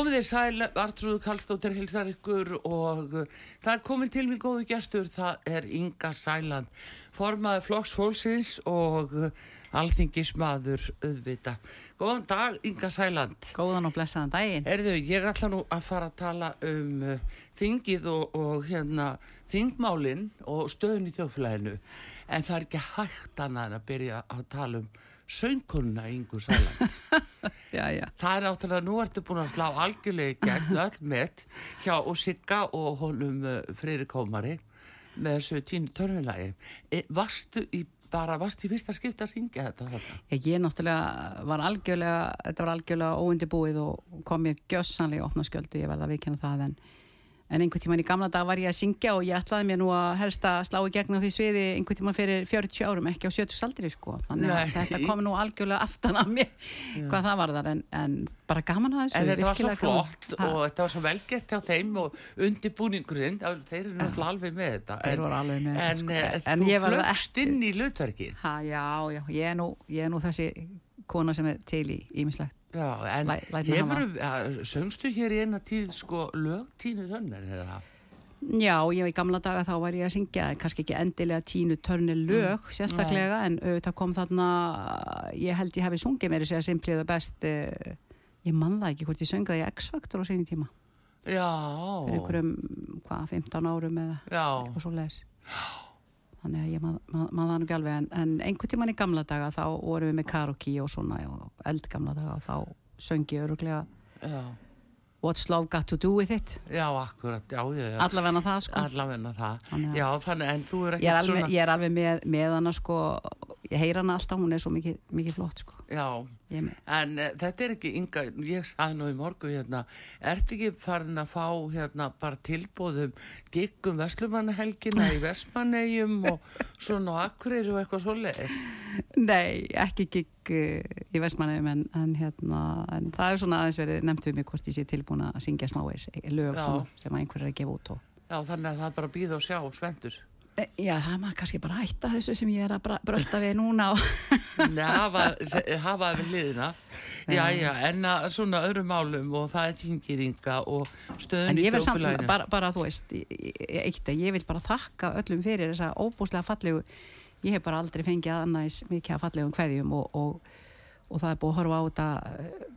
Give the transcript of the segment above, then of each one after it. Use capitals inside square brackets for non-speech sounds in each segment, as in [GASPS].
Komið þið sæl, Artrúð Kallstóttir hilsar ykkur og uh, það er komin til mér góðu gestur, það er Inga Sæland, formaði Flokks Fólksins og uh, alþingismadur auðvita. Góðan dag, Inga Sæland. Góðan og blessaðan daginn. Erðu, ég ætla nú að fara að tala um uh, þingið og, og hérna þingmálinn og stöðun í þjóðflæðinu, en það er ekki hægt annað en að byrja að tala um söngkunna Ingu Sæland. [LAUGHS] Það er náttúrulega, nú ertu búin að slá algjörlega í gegn öll með hjá og Sigga og honum uh, Freyri Kómari með þessu tínu törnulagi. E, varstu í, bara, varstu í fyrsta skipta að syngja þetta? þetta? Ég, ég náttúrulega var algjörlega, þetta var algjörlega óundibúið og kom mér gjössanlega opna skjöldu, ég verða að vikina það en En einhvern tíman í gamla dag var ég að syngja og ég ætlaði mér nú að helst að slá í gegn á því sviði einhvern tíman fyrir 40 árum, ekki á 70 saldri sko. Þannig að þetta kom nú algjörlega aftan af mér Já. hvað það var þar en, en bara gaman að þessu. En þetta var svo flott gaman. og þetta var svo velgert hjá þeim og undirbúningurinn, þeir eru náttúrulega alveg með þetta. Voru alveg með þetta sko. En, en þú flögst inn í hlutverkið. Já, já, ég er nú, ég er nú þessi kona sem er til í ímislegt. Já, en Læ, hefur, söngstu hér í eina tíð sko lög tínu törnir eða? Já, ég var í gamla daga þá var ég að syngja, kannski ekki endilega tínu törnir lög mm. sérstaklega, Nei. en auðvitað kom þarna, ég held ég hefði sungið mér þess að simpliða best, eh, ég man það ekki hvort ég söngaði X-Factor á síni tíma. Já. Fyrir einhverjum, hvað, 15 árum eða eitthvað svo leiðis. Já þannig að ég maður það nú ekki alveg en, en einhvern tíman í gamla daga þá vorum við með karaoke og svona og eldgamla daga og þá söngi öruglega já. What's love got to do with it Já, akkurat, já, já, já. Allavegna það sko Allavegna það, þannig já, þannig en þú er ekki svona Ég er alveg með, með hana sko ég heyra hana alltaf, hún er svo mikið, mikið flott sko. Já, en uh, þetta er ekki ynga, ég sagði nú í morgu hérna, ert ekki farin að fá hérna bara tilbúðum giggum Vestlumannahelgina í Vestmannegjum og [LAUGHS] svona og Akureyri og eitthvað svo leiðis? Nei, ekki gigg uh, í Vestmannegjum en, en hérna, en það er svona aðeins verið nefnt við mig hvort ég sé tilbúin að syngja smáveis lög sem einhver er að gefa út og Já, þannig að það er bara að býða og sjá svendur Eh, já, það er maður kannski bara að hætta þessu sem ég er að brölda við núna [LAUGHS] Nei, hafa, hafa við liðina Já, já, en að svona öðrum málum og það er þingirringa og stöðun í þjóflæðinu bara, bara þú veist, eitt að ég vil bara þakka öllum fyrir þessa óbúslega fallegu ég hef bara aldrei fengið aðnæðis mikið að fallegum hverjum og, og, og það er búið að horfa á þetta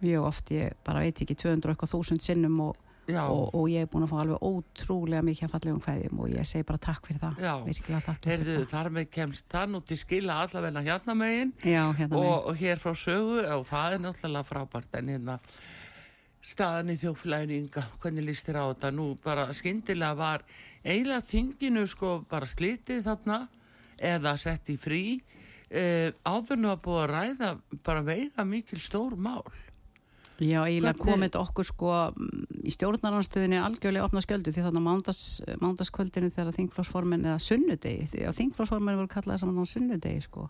mjög oft, ég bara veit ekki 200 eitthvað þúsund sinnum og og, og ég er búin að fá alveg ótrúlega mikið að fallegum hvaðjum og ég segi bara takk fyrir það. Já. virkilega takk Heyrðu, þar með kemst það nú til skila allavegna hérna megin Já, hérna og, og hér frá sögu og það er náttúrulega frábært en hérna staðan í þjóflæðinu ynga, hvernig líst þér á þetta? Nú bara skindilega var eiginlega þinginu sko bara slitið þarna eða sett í frí. Eh, áður nú að búa að ræða bara veiga mikil stór mál Já, eiginlega komið okkur sko í stjórnarnarstöðinni algjörlega opna sköldu því þannig að mándaskvöldinu þegar þingflásformin, eða sunnudegi því að þingflásformin voru kallaði saman á sunnudegi sko.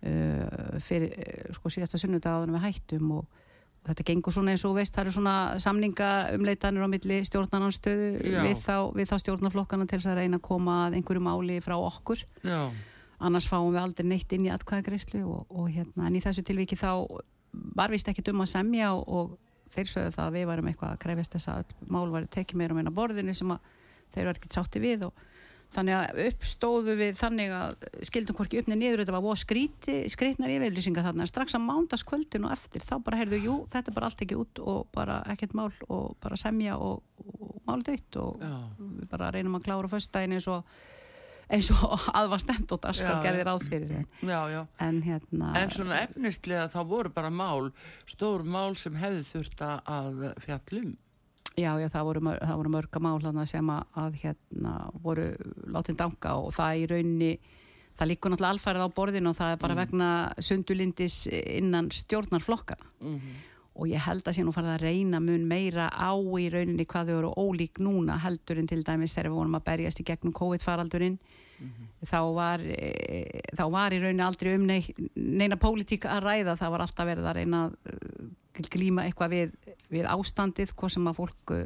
Uh, fyrir uh, sko síðasta sunnudagáðunum við hættum og, og þetta gengur svona eins og veist, það eru svona samninga umleitanir á milli stjórnarnarstöðu við þá, við þá stjórnarflokkana til þess að reyna að koma að einhverju máli frá okkur. Já. annars fáum við aldrei neitt inn í atkvæðagreyslu og, og hérna en í þessu tilviki þá var vist ekki dum að semja og, og þeir sögðu það að við varum eitthvað að krefist þess að mál var tekið meira um eina borðinu sem að þeir var ekkert sátti við og þannig að uppstóðu við þannig að skildum hvorki uppni niður þetta var skríti, skrítnar yfirlýsinga þarna strax að mándaskvöldin og eftir þá bara heyrðu, jú, þetta er bara allt ekki út og bara ekkert mál og bara semja og, og mál döytt og Já. við bara reynum að klára föstudaginn eins og eins og aðvar stemt og daskar Já. gerði ráð fyrir en, Já, já. en hérna En svona efnistlega þá voru bara mál, stór mál sem hefði þurft að fjallum. Já, já, það voru, mör- það voru mörga mál sem að, að hérna voru látin danga og það í rauninni það líkur náttúrulega alfærið á borðinu og það er bara vegna sundulindis innan stjórnarflokkana Mm og ég held að sé nú farið að reyna mun meira á í rauninni hvað þau eru ólík núna heldur en til dæmis þegar við vorum að berjast í gegnum COVID-faraldurinn. Þá, var, e, þá var í rauninni aldrei um nei, neina pólitík að ræða. Það var alltaf verið að reyna að uh, glíma eitthvað við, við ástandið hvað sem að fólk uh,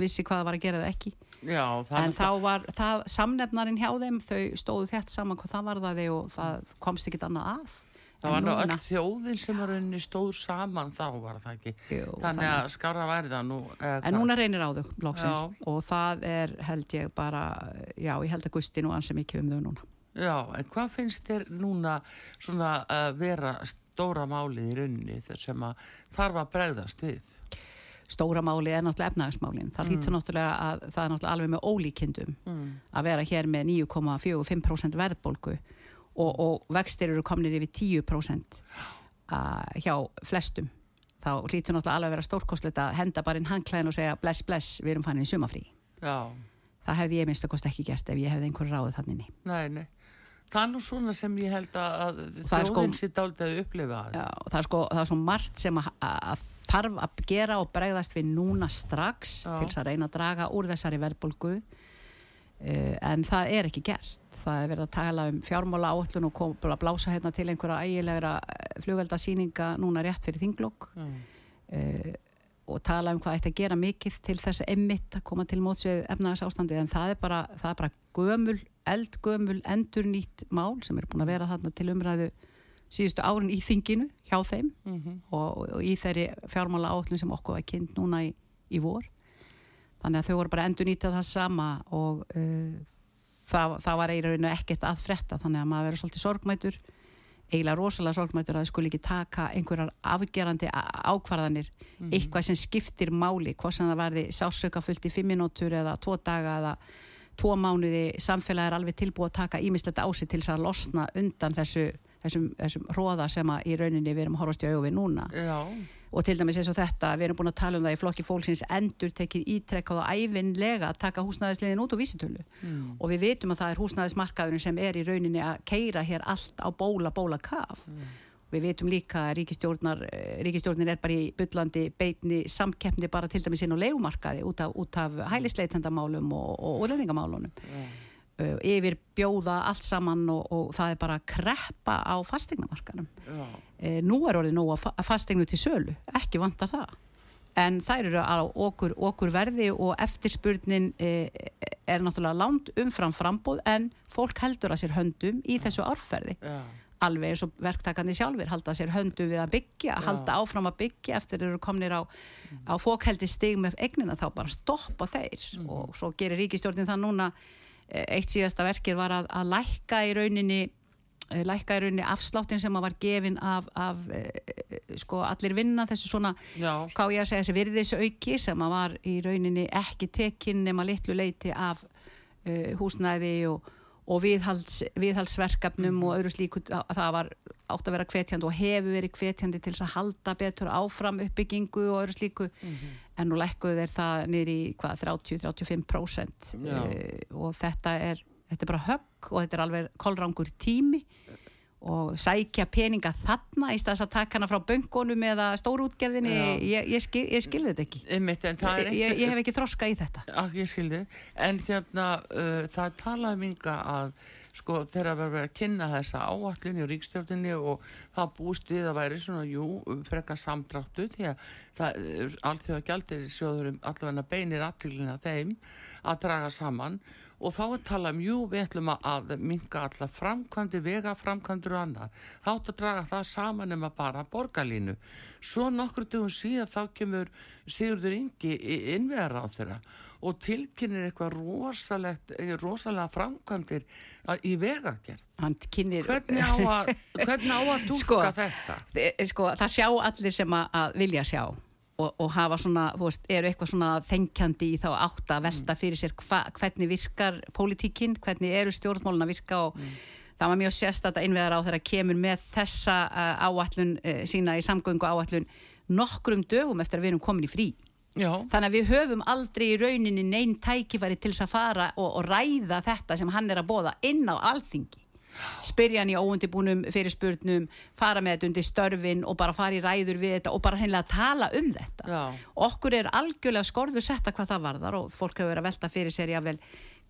vissi hvað það var að gera það ekki. Já, en þá var það samnefnarinn hjá þeim þau stóðu þetta saman hvað það var það og það komst ekkit annað að Það var nú öll þjóðin sem var unni stóð saman þá var það ekki. Jú, Þannig að skára væri það nú. eða En núna reynir á þau, loksins, Já. og það er, held ég, bara, já, ég held að gusti nú ansi mikið um þau núna. Já, en hvað finnst þér núna svona að vera stóra málið í rauninni þar sem að þarf að bregðast við? Stóra máli er náttúrulega efnahagsmálin. Það lítur náttúrulega að það er náttúrulega alveg með ólíkindum Mm. að vera hér með 9,45% verðbólgu og, og vextir eru komnir yfir 10% að, hjá flestum. Þá lítur náttúrulega alveg að vera stórkostlegt að henda bara inn handklæðin og segja bless, bless, við erum fannin í sumafrí. Já, Það hefði ég minnst að kosti ekki gert ef ég hefði einhver ráðið þannig. nei, nei. Það er nú svona sem ég held að, sko- þjóðin sitt aldrei að upplifa. Já, það er sko, það er svo margt sem að, að þarf að gera og bregðast við núna strax Já. til þess að reyna að draga úr þessari verðbólgu uh, en það er ekki gert það er verið að tala um fjármála áallun og bara blása hérna til einhverja ægilegra flugveldasýninga núna rétt fyrir þinglokk Já. uh, og tala um hvað ætti að gera mikið til þess að emmitt að koma til móts við efnagsástandi en það er bara, það er bara gömul, eldgömul, endurnýtt mál sem er búin að vera þarna til umræðu síðustu árin í þinginu hjá þeim Mhm. og, og í þeirri fjármála áallin sem okkur var kynnt núna í, í vor þannig að þau voru bara að endurnýta það sama og uh, það, það var eiginlega ekkert að fretta þannig að maður verður svolítið sorgmætur eiginlega rosalega sorgmætur að þau skuli ekki taka einhverjar afgerandi ákvarðanir eitthvað sem skiptir máli hvort sem það verði sásauka fullt í fimm minútur eða tvo daga eða tvo mánuði. Samfélag er alveg tilbúið að taka ímislegt á sig til þess að losna undan þessu, þessum, þessum róða sem að í rauninni við erum að horfast í augu við núna. Já, og til dæmis eins og þetta, við erum búin að tala um það í flokki fólksins endur tekið ítrekkað og æfinlega að taka húsnæðisliðin út úr vísitölu. Mm. og við vitum að það er húsnæðismarkaðurinn sem er í rauninni að keira hér allt á bóla, bóla kaf. Við vitum líka að ríkistjórnar eh, er bara í byllandi beitni samkeppni bara til dæmis inn á legumarkaði út af, af hælisleitendamálum og, og útlendingamálunum. Já, uh, yfir bjóða allt saman og, og það er bara að kreppa á fastegnamarkanum e, nú er orðið nóg að fa- að fastegnu til sölu ekki vantar það. En þær eru á okkur, okkur verði og eftirspurnin e, er náttúrulega land umfram frambóð en fólk heldur að sér höndum í þessu árferði. Já, alveg eins og verktakandi sjálfur halda sér höndum við að byggja, Já. halda áfram að byggja eftir þeir eru komnir á, á fókheldi stig með egnina þá bara stoppa þeir. Og svo gerir ríkistjórnin það núna eh, eitt síðasta verkið var að, að lækka í rauninni eh, lækka í rauninni afsláttin sem var gefin af, af eh, sko allir vinna þessu svona já, hvað ég að segja þessi virðisauki sem var í rauninni ekki tekinn nema litlu leiti af uh, húsnæði og, og viðhalds, viðhaldsverkefnum og öðru slíku. Að það var átt að vera hvetjandi og hefur verið hvetjandi til þess að halda betur áfram uppbyggingu og öðru slíku. En nú lekkuð er það niður í hvað 30-35% Já. uh, og þetta er, þetta er bara högg og þetta er alveg kolrangur tími. Og sækja peninga þarna í staðs að taka hana frá böngunum eða stórútgerðinni, ég, ég, skil, ég skil þetta ekki. Einmitt, er ég, ég hef ekki þroska í þetta. Að ég skildi, en hérna uh, það talaði minga að sko þegar var verið að kynna þessa áallin í ríkstjórninni og það búist við að væri svona, jú, frekar samdráttu því að það, alþjóða gjaldir sjóðurum allavega beinir aðtilina þeim að draga saman og þá er talað um, jú, við ætlum að minga alla framkvæmdi, vega framkvæmdur og annað. Hátt að draga það saman um að bara borgarlínu. Svo nokkur dugum síðan þá kemur Sigurður Ingi innvegar á þeirra og tilkynir eitthvað rosalegt, rosalega framkvæmdir í vegagerð. Kynir... Hvernig á að, hvernig á að túka sko, þetta? Sko, það sjá allir sem að vilja sjá og, og hafa svona, þú veist, eru eitthvað svona þengjandi í þá átt að velta mm. fyrir sér hva, hvernig virkar pólitíkinn, hvernig eru stjórnmálun að virka og mm. það var mjög sérstætt að innveðar á þeirra kemur með þessa uh, áallun uh, sína í samgöngu áallun nokkrum dögum eftir að við erum komin í frí. Já. Þannig að við höfum aldrei í rauninni neinn tækifæri til þess að fara og, og ræða þetta sem hann er að bóða inn á alþingi spyrja hann í óundibúnum fyrirspurnum, fara með þetta undir störfin og bara fara í ræður við þetta og bara hennilega tala um þetta Já. okkur er algjörlega skorður setta hvað það varðar og fólk hefur verið að velta fyrir sér jável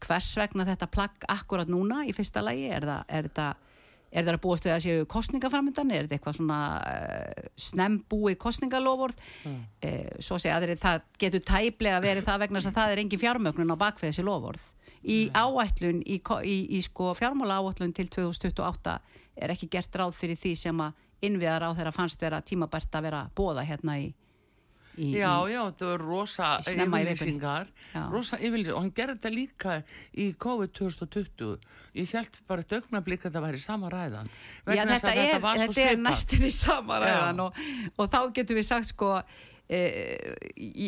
hvers vegna þetta plagg akkurat núna í fyrsta lagi er það, er það Er það að búast við að séu kostningaframöndan? Er þetta eitthvað svona uh, snembúi kostningaloford? Mm. Uh, svo segja að það getur tæplega verið það vegna að það er engin fjármögnun á bakfið þessi loford í áætlun í, í, í sko fjármála áætlun til 2028 er ekki gert ráð fyrir því sem að innviðar á þeirra fannst vera tímabært að vera bóða hérna í Í, já, já, það var rosa yfirlýsingar. Rosa yfirlýsingar. Og hann gerði þetta líka í COVID 2020 ég held bara ett augnablík að það væri sama ræðan. Já, þetta er, þetta er næstu því sama ræðan og, og þá getur við sagt sko Eh,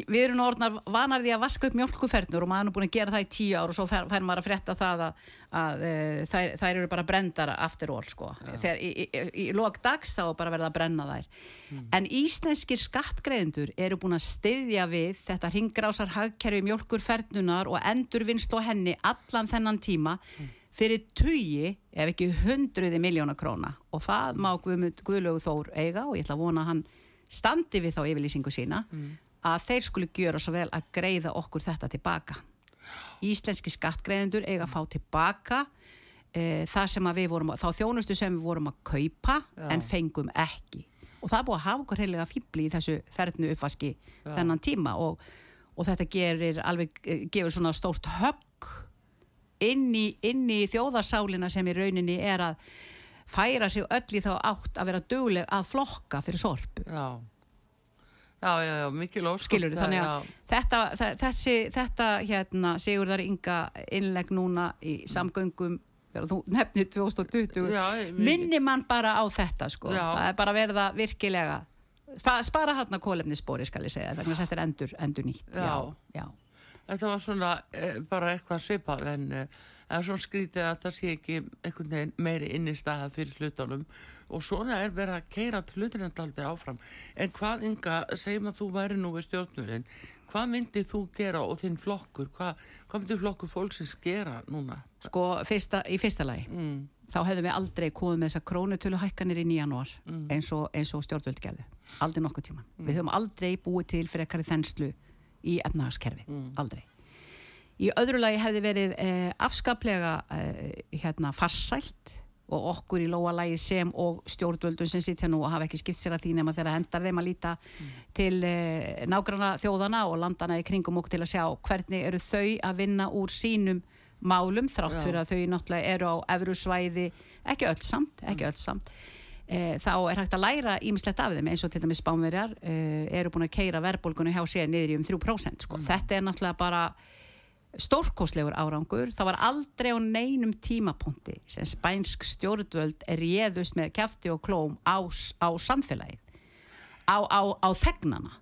við erum orðnar vanar því að vaska upp mjölkufernur og maður er búin að gera það í tíu ár og svo fær, fær maður að fretta það að, að e, þær, þær eru bara brendar aftur ól sko. þegar í, í, í, í lók dags þá bara verða að brenna þær mm. en íslenskir skattgreðendur eru búin að styðja við þetta ringrásar hagkerfi mjölkurfernunar og endurvinst og henni allan þennan tíma mm. fyrir tugi ef ekki hundruði miljóna króna og það má Guðlögu Þór eiga og ég ætla að vona að hann standi við þá yfirlýsingu sína mm. að þeir skulu gjöra svo vel að greiða okkur þetta tilbaka Íslenski skattgreðendur eiga að fá tilbaka e, það sem að við vorum þá þjónustu sem við vorum að kaupa Já. en fengum ekki og það er búið að hafa okkur heilega fýbli í þessu ferðnu uppvaski Já. þennan tíma og, og þetta gerir alveg, e, gefur svona stórt högg inn í, í þjóðarsálina sem í rauninni er að færa sig öll í þá átt að vera döguleg að flokka fyrir sorpu. Já, já, já, já mikil óskap Skilur þið, þannig að þetta, þessi, þetta hérna Sigurðar Inga innleg núna í samgöngum þegar þú nefnir 2020 já, minni mann bara á þetta sko. Já. það er bara verða virkilega spara hann að kólefnisspori skal ég segja vegna þetta er endur, endur nýtt já. já, þetta var svona e, bara eitthvað svipað en e, það er svona skrítið að það sé ekki einhvern veginn meiri inn í staða fyrir hlutunum og svona er verið að keira hlutinandaldi áfram en hvað ynga, segjum að þú væri nú við stjórnurinn, hvað myndir þú gera og þinn flokkur, hvað, hvað myndir flokkur fólksins gera núna? Sko, fyrsta, í fyrsta lagi mm. þá hefðum við aldrei komið með þessa krónutölu hækkanir í janúar mm. eins og, og stjórnvöld gerðu, aldrei nokkuð tíma mm. við höfum aldrei búið til fyrir ekkari þenslu í efnahagskerfi, mm. aldrei Í öðru lagi hefði verið eh, afskaplega eh, hérna, farsælt og okkur í lóa lagi sem og stjórnvöldun sem sitt hérna og hafa ekki skipt sér að því nema þegar hendar þeim að líta mm. til eh, nágranna þjóðana og landana í kringum okkur til að sjá hvernig eru þau að vinna úr sínum málum þrátt Já. fyrir að þau náttúrulega eru á efru svæði, ekki öll samt, ekki mm. öll samt. E, þá er hægt að læra ímislegt af þeim eins og til dæmis spánverjar e, eru búin að keira verðbólgunni hjá sér niður í um 3% sko. mm. þetta er náttúrulega bara stórkoslegur árangur. Það var aldrei á neinum tímapunkti sem spænsk stjórnvöld er réðust með kæfti og klóm á, á samfélagið. Á, á, á þegnana.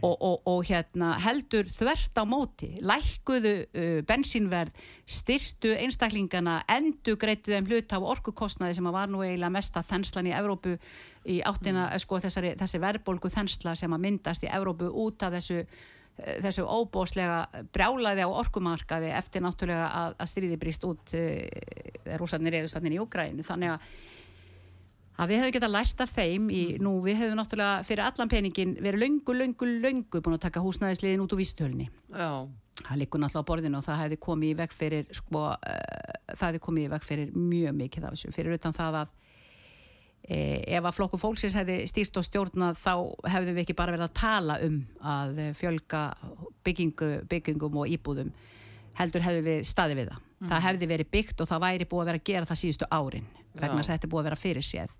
Og, og, og hérna, heldur þvert á móti lækkuðu uh, bensínverð styrtu einstaklingana endur greituð þeim hlut á orkukostnaði sem var nú eiginlega mesta þenslan í Evrópu í áttina mm. sko, þessari, þessi verðbólgu þensla sem að myndast í Evrópu út af þessu þessu óbóslega brjálaði á orkumarkaði eftir náttúrulega að, að stríði brist út uh, rúsarnir eðustatnir í Úgrænu þannig að, að við hefum getað lært af þeim í, nú við hefum náttúrulega fyrir allan peningin verið löngu, löngu, löngu búin að taka húsnæðisliðin út úr vístölni það likur náttúrulega á borðinu og það hefði komið í veg fyrir sko, uh, það hefði komið í veg fyrir mjög mikið af þessu. Fyrir utan það að Eh, ef að flokku fólksins hefði stýrt og stjórnað þá hefðum við ekki bara verið að tala um að fjölga byggingu, byggingum og íbúðum heldur hefði við staði við það. Mm. Það hefði verið byggt og það væri búið að vera að gera það síðustu árin vegna þess að þetta búið að vera fyrir séð.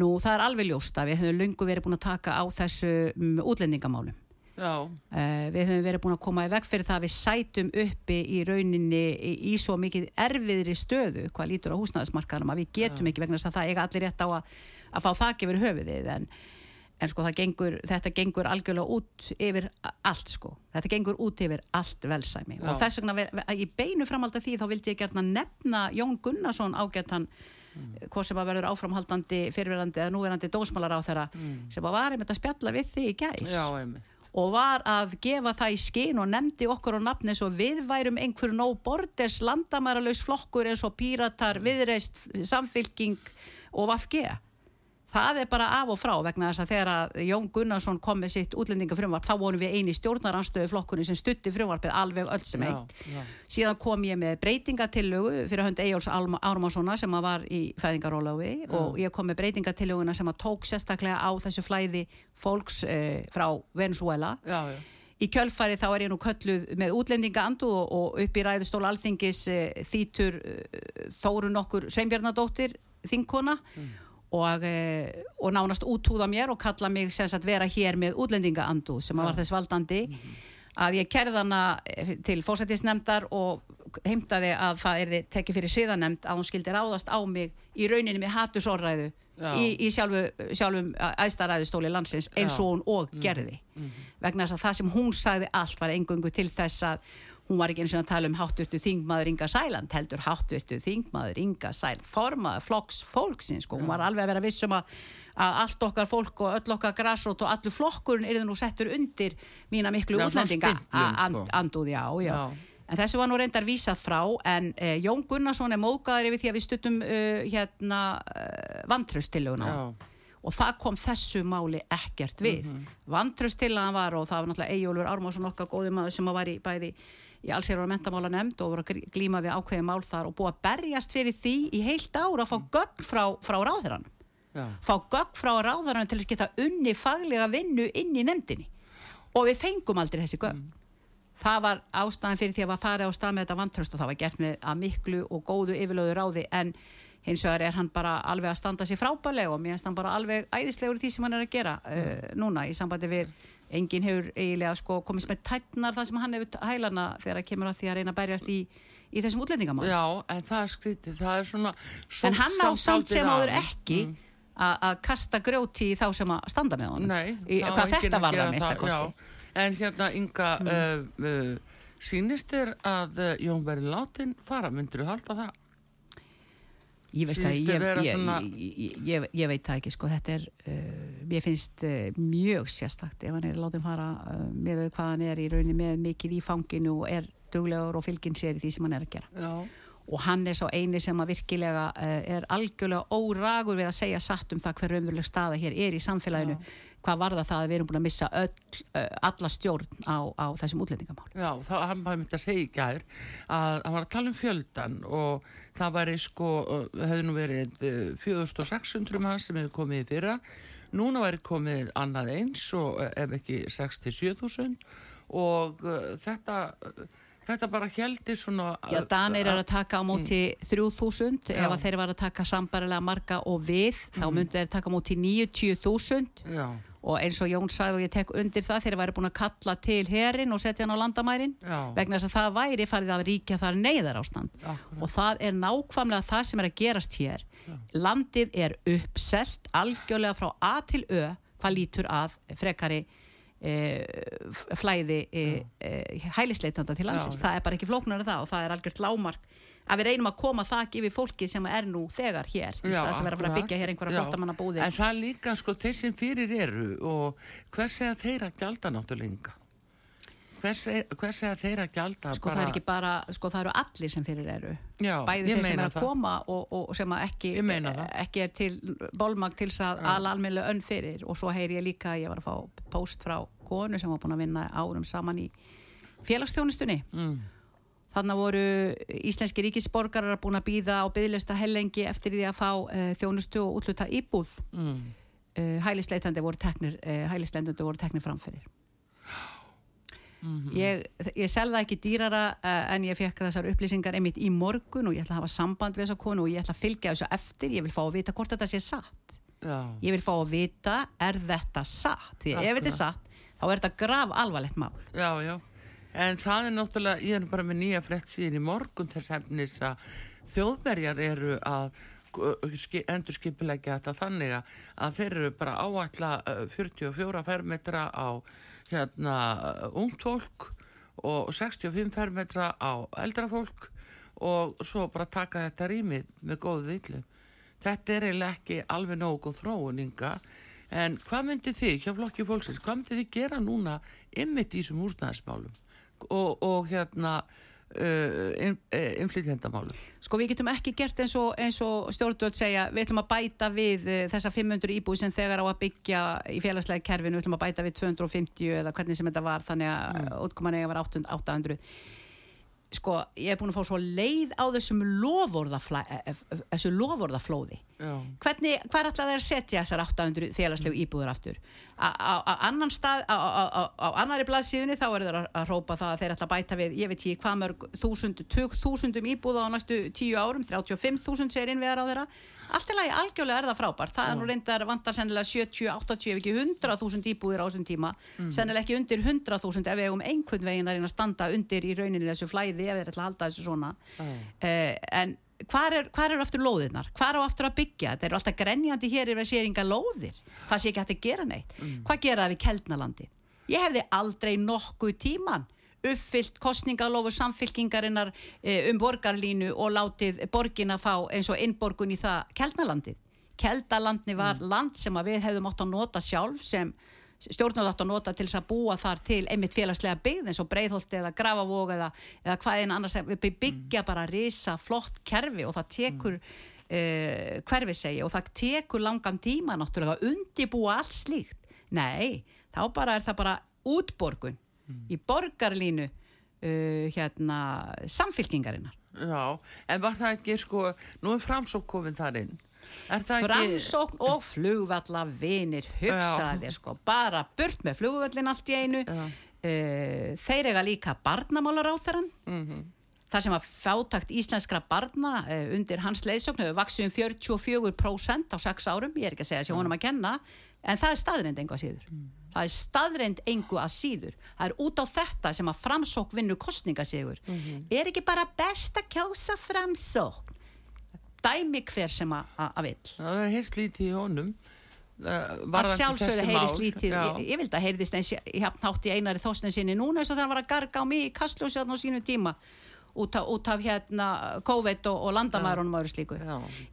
Nú það er alveg ljóst að við höfum lungu verið búin að taka á þessu um, útlendingamálum. Já, Uh, við höfum verið búin að koma í veg fyrir það að við sætum uppi í rauninni í, í svo mikið erfiðri stöðu hvað lítur á húsnæðismarkaðum að við getum ekki vegna þess að það eiga allir rétt á að, að fá þak yfir höfuðið. En, en sko gengur, þetta gengur algjörlega út yfir allt sko. Þetta gengur út yfir allt velsæmi. Já. og þess vegna ver- í beinu framhald af því þá vildi ég gerna nefna Jón Gunnarsson ágættan mm. hvort sem að verður áframhaldandi fyrirverandi eða núverandi dósmálar á þeirra sem að var einmitt að spjalla við þig í gær. Já. Og var að gefa það í skinn og nefndi okkur á nafni eins og við værum einhver nóg borders landamæralaus flokkur eins og píratar, viðreist, samfylking og vafge. Það er bara af og frá vegna þess að þegar að Jón Gunnarsson kom með sitt útlendingafrumvarp þá vorum við eini stjórnaranstöðu flokkurinn sem stutti frumvarpið alveg öll sem eitt. Síðan kom ég með breytingatillögu fyrir hönd Eyjóls Ármánssona sem var í fæðingarólafi og ég kom með breytingatillöguna sem að tók sérstaklega á þessu flæði fólks eh, frá Venezuela. Já, já. Í kjölfari þá er ég nú kölluð með útlendinga anduð og, og upp í ræðustól alþingis e, þýtur e, Þórun okkur Sveinbjarnadóttir þingkona og, e, og nánast útúða mér og kalla mig sagt vera hér með útlendinga anduð sem að var þess valdandi að ég kerði hana eh, til fósættisnefndar og heimtaði að það er tekið fyrir síðanemnd að hún skildi ráðast á mig í rauninni með hattusorræðu í, í sjálfu, sjálfum æstaræðustóli landsins eins og hún og gerði. Vegna þess að það sem hún sagði allt var engungu til þess að hún var ekki eins og að tala um hátturtu þingmaður Inga Sæland heldur hátturtu þingmaður Inga Sæland formaður flokks fólksins sko. hún var alveg að vera vissum að, að allt okkar fólk og öll okkar græsrót og allur flokkurinn er nú settur undir mína miklu Já, útlendinga stimplun, and, sko. andúð, já, já, Já. En þessu var nú reyndar vísað frá en eh, Jón Gunnarsson er móðgæður yfir því að við stuttum uh, hérna uh, vantröstillöguna Já. og það kom þessu máli ekkert við. Mm -hmm. var og það var náttúrulega Eyjólfur Ármásson okkar góði maður sem var í bæði í allsýrar og mentamála nefnd og voru að glíma við ákveði mál þar og búið að berjast fyrir því í heilt ár að fá gögn frá, frá ráðherran Já. fá gögn frá ráðherran til að geta unni faglega vinnu inn í nefndinni. Og við fengum aldrei þessi gögn. Það var ástæðan fyrir því að var farið á stað með þetta vantröst og það var gert með að miklu og góðu yfirlöðu ráði en hins vegar er hann bara alveg að standa sér frábælega og mér finnst hann bara alveg æðislegur í því sem hann er að gera uh, núna í sambandi við enginn hefur eiginlega sko komist með tætnar það sem hann hefur hælana þegar það kemur að því að reyna að berjast í, í þessum útlendingamál Já, en það er skrítið, það er svona en hann á samt sem áður ekki Mm. að kasta grjóti í þá sem að standa með honum. Nei, í, hvað þetta var það mista kosti En hérna, Inga, uh, uh, sýnist þér að uh, Jón verið látin fara, myndur þú halda það? Ég veist það, ég, ég, svona- ég, ég, ég, ég veit það ekki sko, þetta er, uh, mér finnst uh, mjög sérstakt ef hann er látið fara uh, með hvað hann er í rauninni með mikið í fanginu og er duglegur og fylginn sér í því sem hann er að gera. Já, og hann er sá eini sem að virkilega er algjörlega óragur við að segja satt um það hver raunveruleg staða hér er í samfélaginu hvað var það það að við erum búin að missa öll, uh, alla stjórn á, á þessum útlendingamál já, þá hann var myndi að segja í gær að hann var að tala um fjöldan og það væri sko, uh, hefði nú verið uh, 4600 mann sem hefði komið í fyrra, núna væri komið annað eins og uh, ef ekki 6-7000 og þetta, þetta bara heldi svona Já, Danir eru að taka á móti 3000 Já. ef þeir var að taka sambarilega marga og við, þá myndu þeir taka á móti 90.000 Já, og eins og Jón sagði og ég tek undir það þeir væri búin að kalla til herin og setja hann á landamærin já, vegna þess að það væri farið að ríkja þar neyðar ástand akkurat. og það er nákvæmlega það sem er að gerast hér. Landið er uppselt algjörlega frá A til Ö hvað lítur að frekari e, flæði e, e, hælisleitanda til landsins. Já. það er bara ekki flóknar en það og það er algjört lámark að við reynum að koma þak yfir fólki sem er nú þegar hér í stað sem er að að byggja hér einhverja Já. flóttamanna búðir En það líka sko þeir sem fyrir eru og hvers er að gjalda náttúrulega hvers er, hvers er að gjalda sko það er ekki bara, sko það eru allir sem fyrir eru. Já, bæði þeir sem er að það. koma og, og sem ekki, ekki er til bólmag til þess að ala almennilega önn fyrir. Og svo heyri ég líka að ég var að fá post frá konu sem var búin að vinna árum saman í félagsþjónustunni. Mm. Þannig voru íslenski ríkisborgarar búin að býða á byðlista hellengi eftir því að fá uh, þjónustu og útluta íbúð Mm. uh, hælisleitandi voru teknir uh, hælisleitandi voru teknir framfyrir -hmm. ég, ég selða ekki dýrara en ég fekk þessar upplýsingar einmitt í morgun og ég ætla að hafa samband við þessa konu og ég ætla að fylgja þessu eftir ég vil fá að vita hvort þetta sé satt Já. ég vil fá að vita er þetta satt því ef þetta er satt þá er þetta grav alvarlegt mál Já, já. En það er náttúrulega, ég er bara með nýja frétt síðan í morgun þess hefnis að þjóðberjar eru að endur skipilegja þetta þannig að- þeir eru bara áætla uh, 44 fermetra á hérna ungt fólk og 65 fermetra á eldra fólk og svo bara taka þetta rými með góðu villu. Þetta er eiginlega ekki alveg nógu góð þróuninga en hvað myndi þið hjá flokki fólksins, hvað myndi þið gera núna ymmit í þessum húsnæðismálum og, og hérna uh, uh, innflytjendamálum? Sko við getum ekki gert eins og, og stjórnvöld segja, við ætlum að bæta við uh, þessa 500 íbúi sem þegar á að byggja í félagslega kerfinu, við ætlum að bæta við 250 eða hvernig sem þetta var, þannig að mm. útkoman eiga var 800, 800. Sko, ég er búin að fá svo leið á þessum lofórðaflóði þessu lofórðaflóði Já. hvernig, hvað er alltaf þeir að setja þessar 800 félagslegu íbúður aftur? Á, annan stað á, annari blaðsíðunni þá er þeir að, rópa það að þeir að bæta við ég veit ekki hvað mörg þúsund, tök þúsundum íbúða á næstu tíu árum 35.000 segir innvegar á þeirra allt í lagi algjörlega er það frábært. Það er nú reyndar vantar sennilega 70, 80 ef ekki 100.000 íbúðir á þessum tíma. Sennilega ekki undir 100.000 ef við eigum einhvern veginn að reyna að standa undir í rauninni þessu flæði ef þeir ætla að halda þessu svona. Mm. uh, en hvar er, hvar er aftur lóðirnar? Hvar á aftur að byggja, þetta eru alltaf grenjandi hér yfir að sé enga lóðir. Það sé ekki hægt að gera neitt. Hvað gera það við keldnalandið? Ég hefði aldrei nokkuð tíman uppfyllt kostningalofur samfylkingarinnar eh, um borgarlínu og látið borgin að fá eins og innborgun í það keldnalandið keldalandni var land sem við hefðum átt að nota sjálf sem stjórnum átt að nota til þess að búa þar til einmitt félagslega byggð eins og breiðholti eða grafavóg eða, eða hvað einn annars við byggja bara risa flott kerfi og það tekur uh, hverfi segja og það tekur langan tíma náttúrulega að undibúa allt slíkt. Nei, þá bara er það bara útborgun í borgarlínu uh, hérna samfylkingarinnar. Já, en var það ekki sko, nú er framsók komin þar inn. Það ekki... framsókn og flugvalla vinir hugsaði þér sko bara burt með flugvallin allt í einu. Já. uh, þeir eiga líka barnamálar á þeirran Mhm. þar sem að fátakt íslenskra barna uh, undir hans leiðsókn hefur vaksið um 44% á 6 árum. Ég er ekki að segja þessi honum að kenna en það er staðrind engu að síður það er staðrind engu að síður. Það er út á þetta sem að framsókn vinnu kostningasigur er ekki bara best að kjósa framsókn? Dæmi hver sem að, að, vill. Það er heist lítið í honum. að sjálfsögðu heyrist lítið. Ég, ég vildi að heyrðist eins jafn hátt í einari þóstinsinni núna eins og hann var að garga á mig í kastljósi þarna á sínu tíma út af, út af hérna COVID og, og landamærunum og öðru slíku.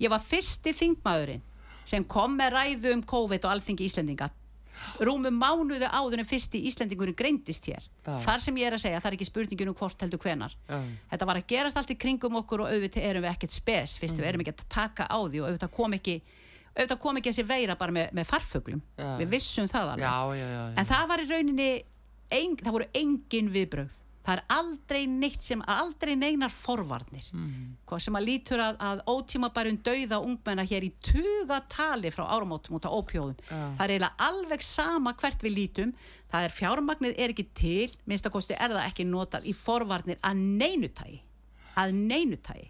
Ég var fyrsti þingmaðurinn sem kom með ræðu um COVID og alþingi Íslendinga rúmum mánuðu áður en fyrsti Íslendingurinn greindist hér Já. þar sem ég er að segja, það er ekki spurningin um hvort heldur hvenar Já. þetta var að gerast allt í kringum okkur og auðvitað erum við ekkert spes fyrst Mm. við erum ekki að taka á því og auðvitað kom ekki auðvitað kom ekki þessi veira bara með, með farfuglum Já. við vissum það alveg Já, já, já. en það var í rauninni ein, það voru engin viðbrögð það er aldrei neitt sem aldrei neinar forvarnir. Hvað sem að lítur að, að ótímabærum dauða ungmenna hér í tugatali frá áramótum út á ópjóðum Já. það er eiginlega alveg sama hvert við lítum. Það er fjármagnið er ekki til minnstakosti er það ekki notað í forvarnir að neinutægi að neinutægi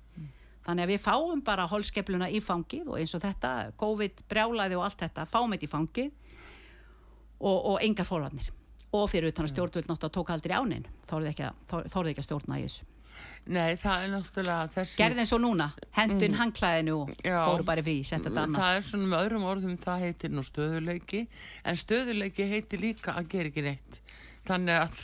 þannig að við fáum bara holskefluna í fangið og eins og þetta, COVID brjálaði og allt þetta, fáum þetta í fangið og, og engar forvarnir og fyrir utan að stjórnvöld náttúrulega tók aldrei ánin þóruð ekki, þorði ekki að stjórna í þessu Nei, það er náttúrulega þessi... gerði eins og núna, hendun mm. hangklæðinu og Já. fóru bara frí, setja þetta annað Það er svona með öðrum orðum, það heitir nú stöðuleiki, en stöðuleiki heitir líka að gera ekki neitt. Þannig að,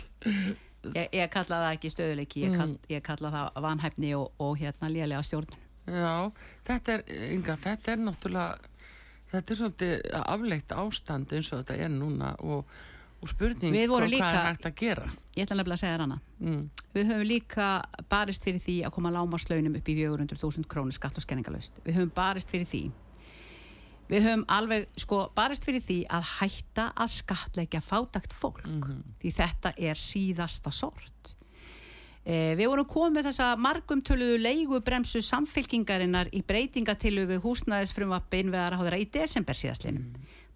ég, ég kalla það ekki stöðuleiki ég, Mm. kall, ég kalla það vanhæfni og, og hérna lélega stjórnun já, þetta er, Inga, þetta er náttúrulega, þetta er svolítið afleitt ástand eins og þetta er núna og, og spurning Við hvað líka- er hægt að gera. ég ætla nefnilega að segja þér hana Mm. við höfum líka barist fyrir því að koma lámaslaunum upp í 400.000 krónu skatt og skenningalaust við höfum barist fyrir því. Við höfum alveg sko barist fyrir því að hætta að skatleggja fátakt fólk því þetta er síðasta sort. Eh, við vorum komið þessa margumtöluðu leigubremsu samfylkingarinnar í breytingatillu við húsnæðisfrumvappi innveðar á þeirra í desember síðastlinum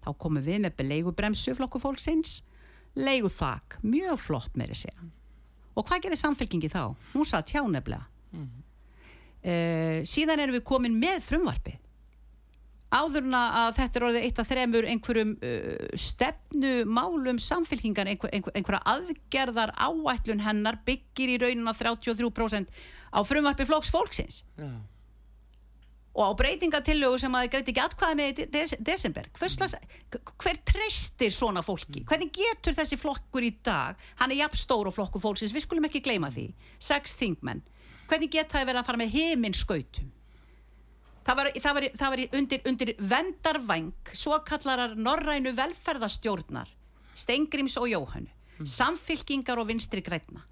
þá komum við með leigubremsu flokku fólksins leigu þak, mjög flott með þessi og hvað gerir samfélkingi þá? Hún satt hjá nefnilega. Mm. uh, síðan erum við komin með frumvarpið. Áðurna að þetta er orðið eitt af þremur einhverjum uh, stefnumálum samfélkingan, einhver, einhver, einhverja aðgerðar áætlun hennar byggir í raunina 33% á frumvarpi flóks fólksins. Já og á breytingatillögu sem að það greiti ekki atkvæða með í des desember. Hverslas, hver treystir svona fólki? Hvernig getur þessi flokkur í dag hann er jafn stór og flokkur fólksins við skulum ekki gleyma því, sex þingmenn hvernig geta það verið að fara með heiminskautum það var, það var, það var undir, undir vendarvæng svo kallarar norrænu velferðastjórnar Stengrims og Jóhannu mm. samfylkingar og vinstri græna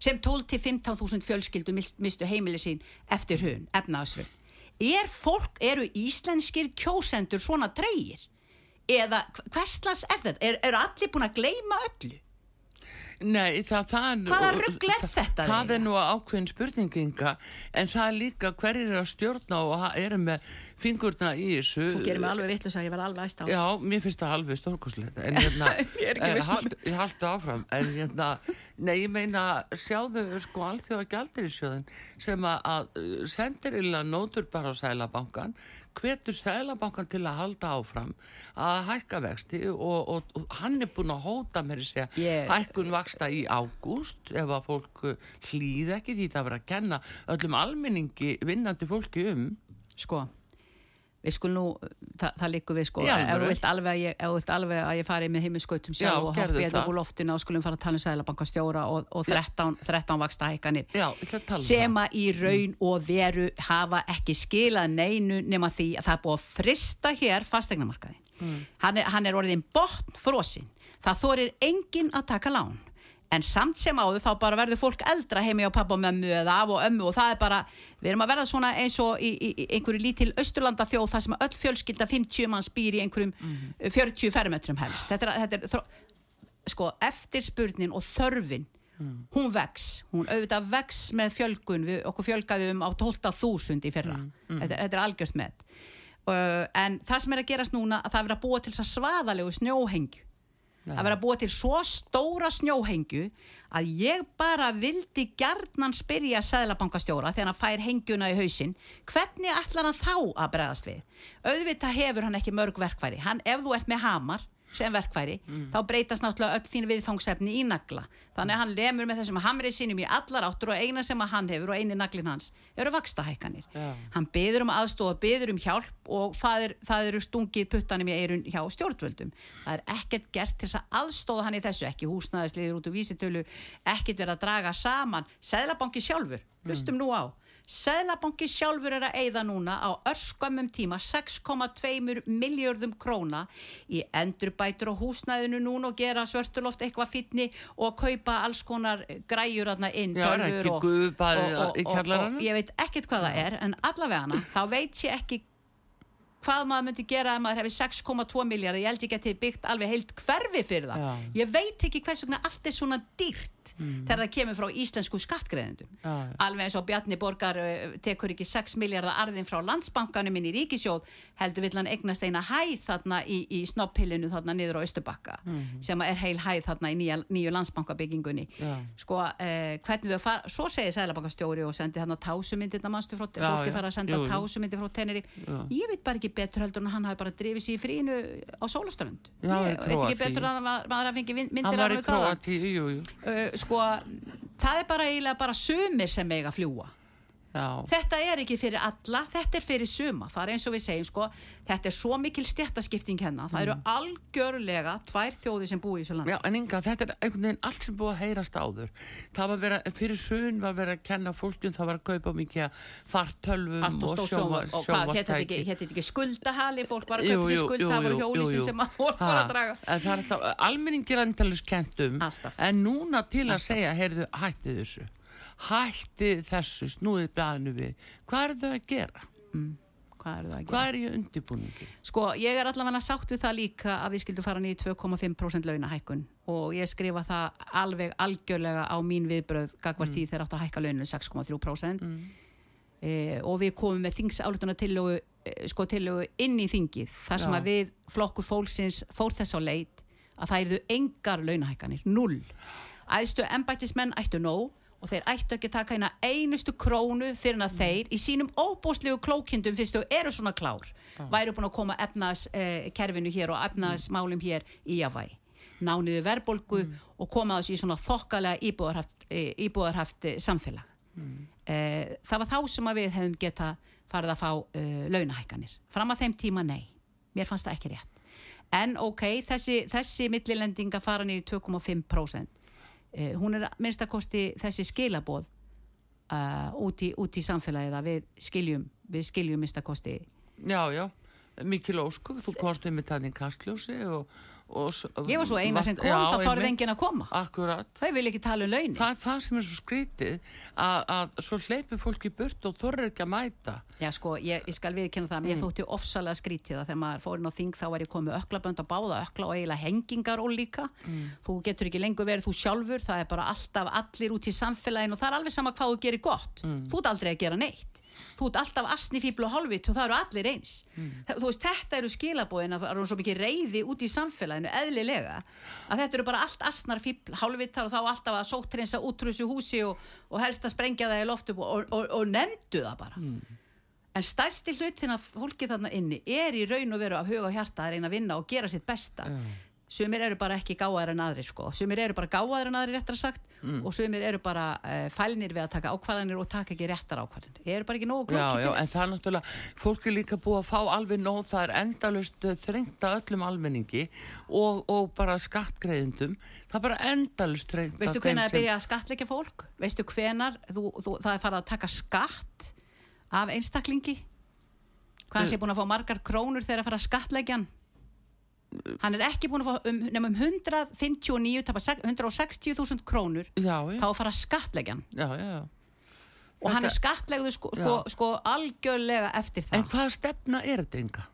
sem 12-15.000 fjölskyldu mistu heimili sín eftir hun, efnaðsrun er fólk, eru íslenskir kjósendur svona dreyir eða hverslas er þetta? Er, er allir búin að gleima öllu? Nei, það, það Hvaða ruggl er þetta? Það, það er nú ákveðin spurninginga en það er líka hverjir er að stjórna og eru með fingurna í þessu Þú gerir mig alveg vittlust að ég var alveg æst á Já, mér finnst það alveg stórkoslegt en hérna, [LAUGHS] ég hald, haldi áfram en hérna, nei, ég meina sjáðu sko alþjóða gældirisjöðin sem að sendir illa nótur bara á Sælabankan hvetur Sælabankan til að halda áfram að hækka vexti og, og, og hann er búin að hóta með þessi yeah. hækkun vaksta í ágúst ef að fólk hlýð ekki því það verður að kenna öllum almenningi vinnandi fólki um Sko við skulum nú, það, það líkur við sko. Ef þú vilt alveg að ég, alveg að ég fari með heiminskautum sjálf og hoppi eða úr loftinu og skulum fara að tala um Sælabankastjóra og, og 13, 13 vaksta hækkanir sem að í raun og veru hafa ekki skilað neinu nema því að það er búið að frista hér fastegnamarkaðin mm. hann, hann er orðin botn frósin það þorir engin að taka lán en samt sem áður þá bara verður fólk eldra heimi á pappa og mömmu eða af og ömmu og það er bara, við erum að verða svona eins og í, í, í einhverju lítil austurlanda þjóð þar sem öll fjölskylda 50 manns býr í einhverjum mm -hmm. 40 fermetrum helst þetta er, þetta er sko, eftirspurnin og þörfin mm. hún vex, hún auðvitað vex með fjölgun, við okkur fjölgaðum um á 12.000 í fyrra mm. mm. Þetta, þetta er algjört með uh, en það sem er að gerast núna að það er að búa til þess að svaðalegu snjóhengju að vera búið til svo stóra snjóhengju að ég bara vildi gerðnan spyrja Sæðlabankastjóra þegar hann fær hengjuna í hausin hvernig ætlar hann þá að bregðast við? Auðvitað hefur hann ekki mörg verkværi hann ef þú ert með hamar sem verkværi, mm. þá breytast náttúrulega öll þín viðfangsefni í nagla þannig að hann lemur með þessum hamrið sínum í allar áttur og eina sem að hann hefur og eini naglin hans eru vakstahækkanir yeah. hann beður um aðstofa, beður um hjálp og það, er, það eru stungið puttanum í eirun hjá stjórnvöldum það er ekkert gert til þess að aðstofa hann í þessu ekki húsnaðisliður út úr vísitölu ekkert verið að draga saman Sæðlabanki sjálfur, hlustum mm. nú á Sæðlabanki sjálfur er að eigða núna á örskamum tíma 6,2 miljardum króna í endurbætur og húsnæðinu núna og gera svörtuloft eitthvað fyrni og kaupa alls konar græjur aðna inn Já, ekki guðbæði í kjallarana Ég veit ekkert hvað það er en allavega hana, [LAUGHS] þá veit ég ekki hvað maður myndi gera ef maður hefði 6,2 miljardar, ég held ekki að þið byggt alveg heilt hverfi fyrir það. Já. Ég veit ekki hvers vegna allt er svona dýrt mm. þegar það kemur frá íslensku skattgreðendum. Alveg eins og Bjarni Borgar uh, tekur ekki 6 miljardar arðin frá landsbankanum inn í ríkisjóð, heldur vill hann eignast eina hæð þarna í, í snoppillinu þarna niður á Östubakka mm. sem er heil hæð þarna í nýja, nýju landsbankabyggingunni. Sko, uh, hvernig þau fara, svo segir Sælabankastjóri og sendi þarna tásumindirna mannstu frá, fólki fara að senda tásumindir frá teneri. Ég veit bara ekki betur heldur en hann hafi bara drifið sér í frínu á sólastönd ég veit ekki betur að maður að fengi myndir hann var í Kroati uh, sko það er bara eiginlega bara sumir sem eiga að fljúa Já. þetta er ekki fyrir alla þetta er fyrir suma, það er eins og við segjum sko, þetta er svo mikil stjættaskipting hennar, það eru mm. algjörlega tvær þjóði sem búi í þessu land Já, en Inga, þetta er einhvern veginn allt sem búið að heyrast áður. Það var vera, fyrir sun var verið að kenna fólkjum, það var að kaupa mikið fartölvum og sjómastæki Hétt þetta ekki skuldahali? Fólk var að kaupa sér skuld, það voru hjólísi sem að fólk var að draga. almenningir andalus kentum, en núna til að segja, heyrðu, hætti þessu snúðið blæðinu við hvað er það að gera? Mm. Hvað er það að gera? Hvað er ég undirbúningi? Sko, ég er allavega sátt við það líka að við skildum fara nýju 2,5% launahækkun og ég skrifa það alveg algjörlega á mín viðbröð gagvar mm. því þeir átt að hækka launinu 6,3% mm. e, og við komum með þingsállutuna tillögu, e, sko, tillögu inn í þingið þar sem Já. að við flokku fólksins fór þess á leit að það eru engar launahækkanir, null æðstu embættismenn ættu nóg og þeir ættu ekki að taka eina einustu krónu fyrir en að þeir í sínum óbúslegu klókindum fyrst og eru svona klár. Væri búin að koma efnaðskerfinu eh, hér og efnaðsmálum hér í jafnvægi nániðu verbolgu mm. og koma þessu í svona þokkalega íbúðarhaft, eh, íbúðarhaft eh, samfélag. Mm. eh, það var þá sem við hefum geta farið að fá uh, launahækkanir. Fram að þeim tíma nei, mér fannst það ekki rétt. En ok, þessi, þessi millilendinga fara nýri 2,5% eh, hún er minnst að kosti þessi skilaboð uh, út, í, út í samfélagið að við skiljum við skiljum minnst að kosti. Já, já, mikil ósku þú kostið með þannig kastljósi Og, ég var svo eina sem kom, já, það farið engin að koma. Akkurat. Þau vil ekki tala um launin. Það er það sem er svo skrítið að, að svo hleypir fólki burt og þorður ekki að mæta. Já sko, ég, ég skal viðkynna það. Mm. ég þótti ofsalega skrítið að þegar maður fórin á þing þá var ég komið öklabönd að báða ökla og eiginlega hengingar og líka. Mm. þú getur ekki lengur verið þú sjálfur það er bara alltaf allir út í samfélagin og það er alveg sama hvað þú gerir gott. Mm. þú ert aldrei að gera neitt þú ert alltaf asnifíbl og hálfitt og það eru allir eins mm. þú veist, þetta eru skilabóðin að það eru svo mikið reyði út í samfélaginu eðlilega, að þetta eru bara allt asnarfíbl, hálfittar og þá alltaf að sóttrinsa útrúsi húsi og, og helst að sprengja það í loftu og, og, og nefndu það bara mm. en stæsti hlutin af fólki þarna inni er í raun og veru af huga og hjarta að reyna að vinna og gera sitt besta mm sumir eru bara ekki gáðar en aðrir sko. sumir eru bara gáðar en aðrir réttar sagt mm. og sumir eru bara uh, fælnir við að taka ákvarðanir og taka ekki réttar ákvarðanir. Ég eru bara ekki nógu klokki til þess en það er náttúrulega, fólk er líka búið að fá alveg nóg, það er endalust eh, þrengta öllum almenningi og, og bara skattgreðindum það er bara endalust þrengta veistu hvenar það sem... byrja að skattleika fólk? Veistu hvenar þú, þú, það er farið að taka skatt af einstaklingi? Hvað sé búin að fá margar krónur þegar að fara að skattleikja hann er ekki búin að fá um, nefnum 159 160.000 krónur. Já, já. þá að fara skattlegjan já, og þetta, hann er skattlegðu sko, sko, sko algjörlega eftir það. En hvaða stefna er þetta enga?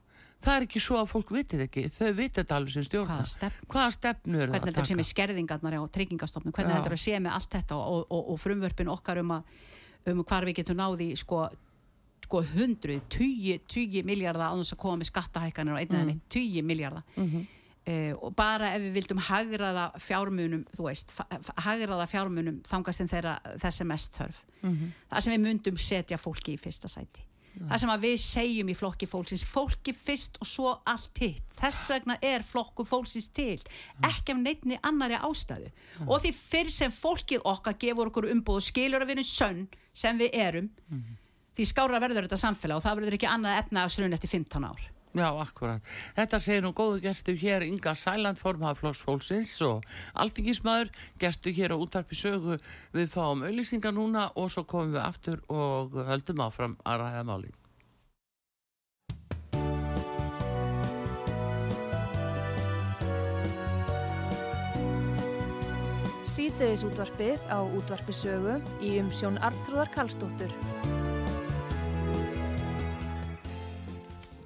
það er ekki svo að fólk vitið ekki. Þau vitið þetta alveg sem stjórna. Hvaða, stefn? hvaða stefnu er hvernig þetta sé með skerðingarnar á tryggingastofnum hvernig þetta sé með allt þetta og, og, og frumvörpin okkar um, að, um hvar við getum náði sko sko hundruð, tugi, tugi miljardar á þess að koma með skattahækkanir og einnig mm. tugi miljardar mm -hmm. uh, og bara ef við vildum hagraða fjármunum, þú veist hagraða fjármunum þangast en þeirra þessi mest þörf. Mm -hmm. það sem við myndum setja fólki í fyrsta sæti. Það sem að við segjum í flokki fólksins fólki fyrst og svo allt hitt. Þess vegna er flokku fólksins til ekki af neittni annari ástæðu. Og því fyrr sem fólkið okkar gefur okkur umbúð og skilur að við erum sönn sem við erum því skára verður þetta samfélag og það verður ekki annað efna að slun eftir 15 ár. Já, akkurat. Þetta segir nú góðu gestu hér Inga Sæland, formaða flóksfólksins og alltingismæður gestu hér á útarpi sögu við fáum auðlýsingar núna og svo komum við aftur og höldum áfram að ræða máli Sýteðis útvarpið á útvarpi sögu í umsjón Arnþróðar Kallstóttur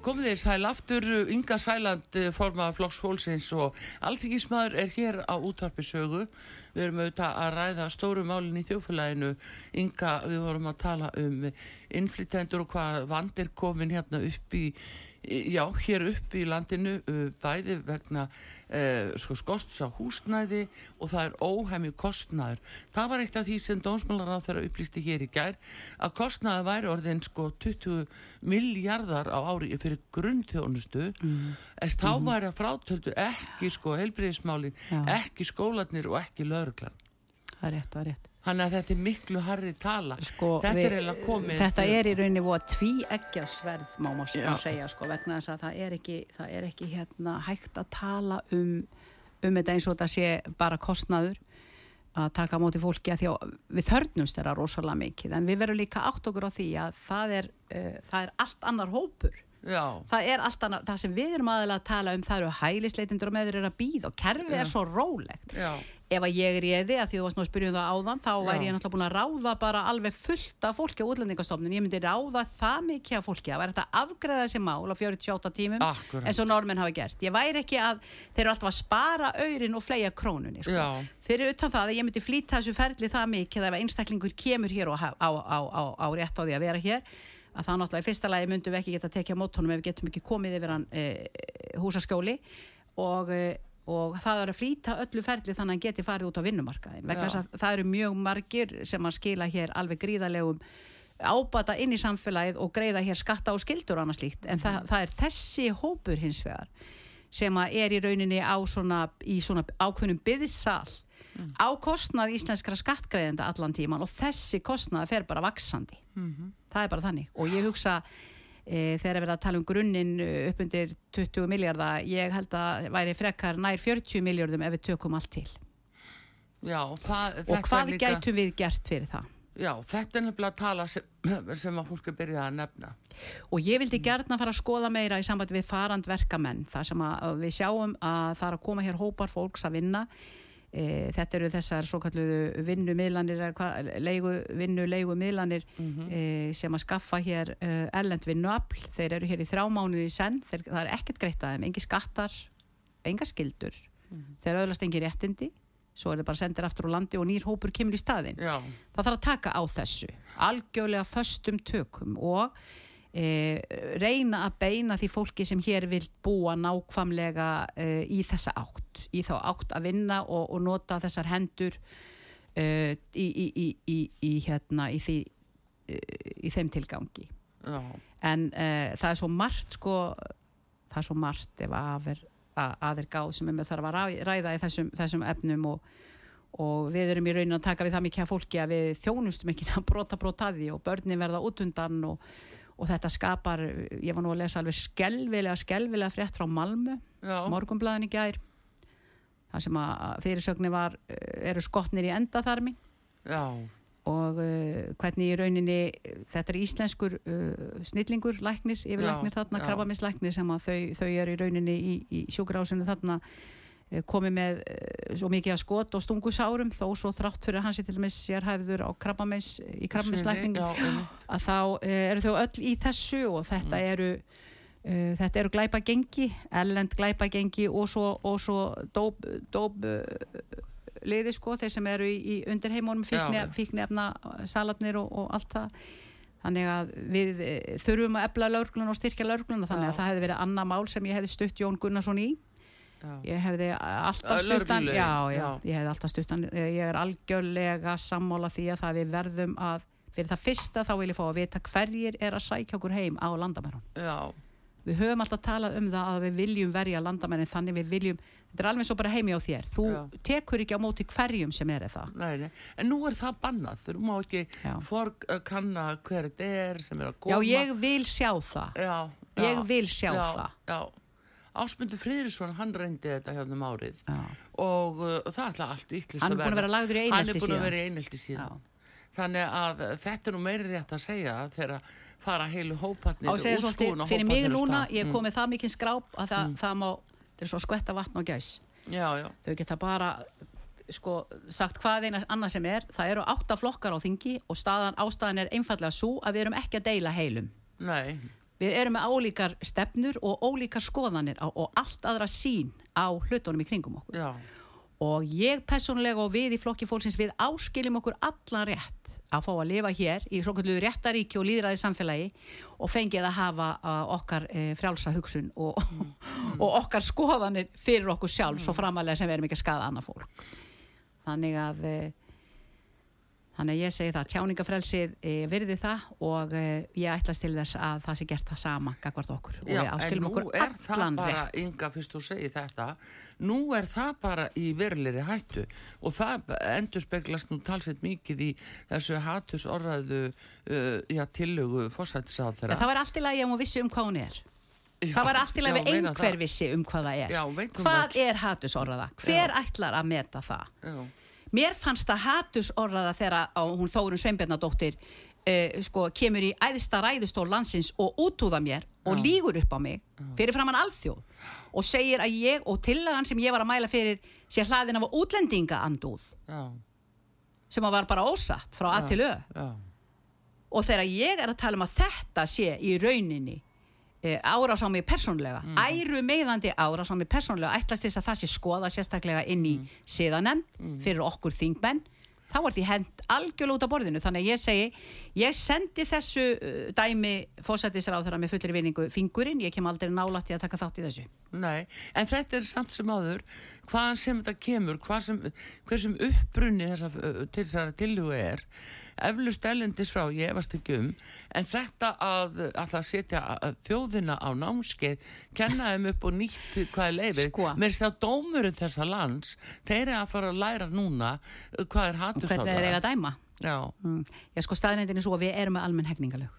Komið þér sæl aftur, Inga Sæland eh, formaða Flokks Hólsins og alltingismæður er hér á útvarpi sögu. Við erum auðvitað að ræða stóru málinn í þjóflæginu. Inga, við vorum að tala um innflytendur og hvað vandir komin hérna upp í já, hér upp í landinu bæði vegna eh, sko, skosts á húsnæði og það er óhæmi kostnæður það var eitt af því sem dónsmálar á þeirra upplýsti hér í gær að kostnæði væri orðin sko 20 miljardar á ári fyrir grunnþjónustu. Mm. en þá mm. væri að frátöldu ekki sko helbriðismálin, ekki skólanir og ekki lauruglan það er rétt, það er rétt Þannig að þetta er miklu harri tala. Sko, þetta er eiginlega komið. Þetta er í rauninni voða tví ekki að sverð, má maður segja, sko, vegna þess að það er ekki, það er ekki hérna, hægt að tala um, um þetta eins og þetta sé bara kostnaður að taka á móti fólki að því að við þörnumst þeirra rosalega mikið, en við verum líka átt okkur á því að það er, uh, það er allt annar hópur Já. það er alltaf, það sem við erum aðeins að tala um það eru hælisleitindur og með þeir eru að býða og kerfið er svo rólegt Já. ef að ég er í eði, af því þú varst nú að spyrja um það áðan þá væri ég náttúrulega búin að ráða bara alveg fullt af fólki á útlendingastofnun ég myndi ráða það mikið af fólki að vera þetta að afgreða þessi mál á 48 tímum Akkurat. eins og normin hafa gert ég væri ekki að, þeir eru alltaf að spara aurin og flega krónunni sko. fyrir utan það að ég myndi flýta þessu ferli það mikið ef einstaklingur kemur hér á, á, á, á rétt á því að vera hér að það náttúrulega í fyrsta lagi myndum við ekki geta tekið á mótónum ef við getum ekki komið yfir hann e, húsaskjóli. Og e, og það er að flýta öllu ferli þannig að hann geti farið út á vinnumarkaðin vegna þess að það eru mjög margir sem að skila hér alveg gríðarlegum ábata inn í samfélagið og greiða hér skatta og skildur og annað slíkt. En það, það er þessi hópur hins vegar sem að er í rauninni á svona, í svona ákveðnum byðsal á kostnað íslenskra skattgreiðenda allan tíman og þessi kostnað fer bara vaksandi það er bara þannig. Og ég hugsa e, þegar er verið að tala um grunninn eh, upp undir 20 miljardar ég held að væri frekar nær 40 miljardum ef við tökum allt til. Já, það, og hvað líka, gætum við gert fyrir það? Já, þetta er nefnilega að tala sem, [CLEARS THROAT] sem að fólk er byrjað að nefna. og ég vildi gertna fara að skoða meira í sambandi við farandverkamenn. Þar sem við sjáum að það er að koma hér hópar fólks að vinna e, þetta eru þessar svo kalluðu vinnumiðlanir leigu, vinnu leigu miðlanir e, sem að skaffa hér e, erlend vinnuafl. Þeir eru hér í þrjá mánuði í senn. Þeir, það er ekkert greitt að þeim, engi skattar enga skildur þeir öðlast engi réttindi. Svo er þeir bara sendir aftur úr landi og nýr hópur kemur í staðinn. Já, það þarf að taka á þessu. Algjörlega föstum tökum og e, reyna að beina því fólki sem hér vil búa nákvæmlega e, í þessa átt í þá átt að vinna og, og nota þessar hendur e, í, í, í, í, í hérna í, því, e, í þeim tilgangi. Já, en e, það er svo margt sko, það er svo margt ef að er, að, að er gáð sem við þarf að ræ- ræða í þessum, þessum efnum og, og við erum í raunin að taka við það mikið af fólki að við þjónustum ekki að brota brotaði og börnin verða út undan og, og þetta skapar, ég var nú að lesa alveg skelvilega, skelvilega frétt frá Malmö já, morgunblæðin í gær það sem að fyrirsögni var eru skotnir í endaþarmi. Já, og uh, hvernig í rauninni þetta er íslenskur uh, snillingur læknir, yfirlæknir Já, þarna krabbaminslæknir sem að þau, þau eru í rauninni í, í sjúkrásinu þarna komið með uh, svo mikið að skot og stungusárum þó svo þrátt fyrir að hans er til dæmis sérhæður á krabbamins í einmitt. að þá uh, eru þau öll í þessu og þetta Mm. eru uh, þetta eru glæpa gengi ellend glæpa gengi og svo, og svo dóp, dóp uh, liði sko, þeir sem eru í, í undirheimunum fíknefna salatnir og, og allt það þannig að við eh, þurfum að ebla lauruglun og styrkja lauruglun þannig að það hefði verið annað mál sem ég hefði stutt Jón Gunnarsson í já. ég hefði alltaf Að stutt hann lögreglulögin, já, já, já. ég hefði alltaf stutt hann ég er algjörlega sammála því að það við verðum að fyrir það fyrsta þá vil ég fá að vita hverjir er að sækja okkur heim á landamærun já, við höfum alltaf talað um það að við viljum verja landamærin þannig við viljum, þetta er alveg svo bara heimi á þér þú Já. tekur ekki á móti hverjum sem er það nei, nei. En nú er það bannað, þú má ekki forg uh, kanna hver þetta er sem er að koma. já ég vil sjá það já, Ég vil sjá já, það. Já, Ásmundur Friðrisson, hann reyndi þetta hérna um árið. Já. og uh, það ætla allt yklist Hann er búinn að vera lagður í Hann einelti er búin síðan. að vera í einelti síðan. Þannig að þetta er nú meiri rétt að segja þegar fara heilu hópatnir á að segja svolítið, fyrir mig núna ég er komið það mikið skráp að það, það má þetta er svo að skvetta vatn og gæs. Já, já, þau geta bara sko, sagt hvað eina annað sem er. Það eru átta flokkar á þingi og staðan, ástæðan er einfallega svo að við erum ekki að deila heilum. Nei, við erum með ólíkar stefnur og ólíkar skoðanir á, og allt aðra sín á hlutunum í kringum okkur. Já, og ég personlega og við í flokki fólksins við áskiljum okkur allan rétt að fá að lifa hér í svo kallu réttaríki og líðræði samfélagi og fengið að hafa uh, okkar uh, frjálsa hugsun og, og okkar skoðanir fyrir okkur sjálf svo framalega sem við erum ekki að skada annað fólk. Þannig að uh, þannig að ég segi það tjáningafrelsið uh, virði það og uh, ég ætlast til þess að það sé gert það sama gagvart okkur. Og já við en áskiljum nú okkur er það allan bara, rétt. Inga, fyrst þú segir þetta, nú er það bara í verulegri hættu. Og það endur speglast nú talsett mikið í þessu hatus orðaðu uh, já, tillögu fórsættisáð En það var allt í lagi að hún vissi um hvað hún er. Það var allt í lagi einhver vissi um hvað það er. Já, hvað er hatusorraða, hver ætlar að meta það? Já, mér fannst það hatusorraða þegar að hún Þórun Sveinbjarnadóttir uh, sko, kemur í æðsta ræðustól landsins og útúða mér og Já. lígur upp á mig fyrir framann alþjóð og segir að ég og tillagan sem ég var að mæla fyrir sé hlaðin af útlendinga andúð já, sem að var bara ósatt frá að til ö. Og þegar ég er að tala um að þetta sé í rauninni árás á mig persónlega Mhm. æru meðandi árás á mig persónlega ætlast þess að það sé skoða sérstaklega inn í Mhm. siðanemnd fyrir okkur þingmenn. Þá er því hend algjörlega út á borðinu. Þannig að ég segi, ég sendi þessu uh, dæmi fósættisráð þegar með fullir vinningu fingurinn, ég kem aldrei nálægt í að taka þátt í þessu. Nei, en þetta er samt sem áður hvaðan sem þetta kemur hvað sem, sem uppbrunni þessa, til þessari tilhuga er eflust ellendis frá, ég efast ekki um en þetta að alltaf setja þjóðina á námskeið kenna þeim upp og nýtt hvað er leifir sko. með þess að dómurinn þessa lands þeir eru að fara að læra núna hvað er hattus á það hvernig er eiga að dæma. Já, mm. já sko staðnændin er svo að við erum með almenn hefningalög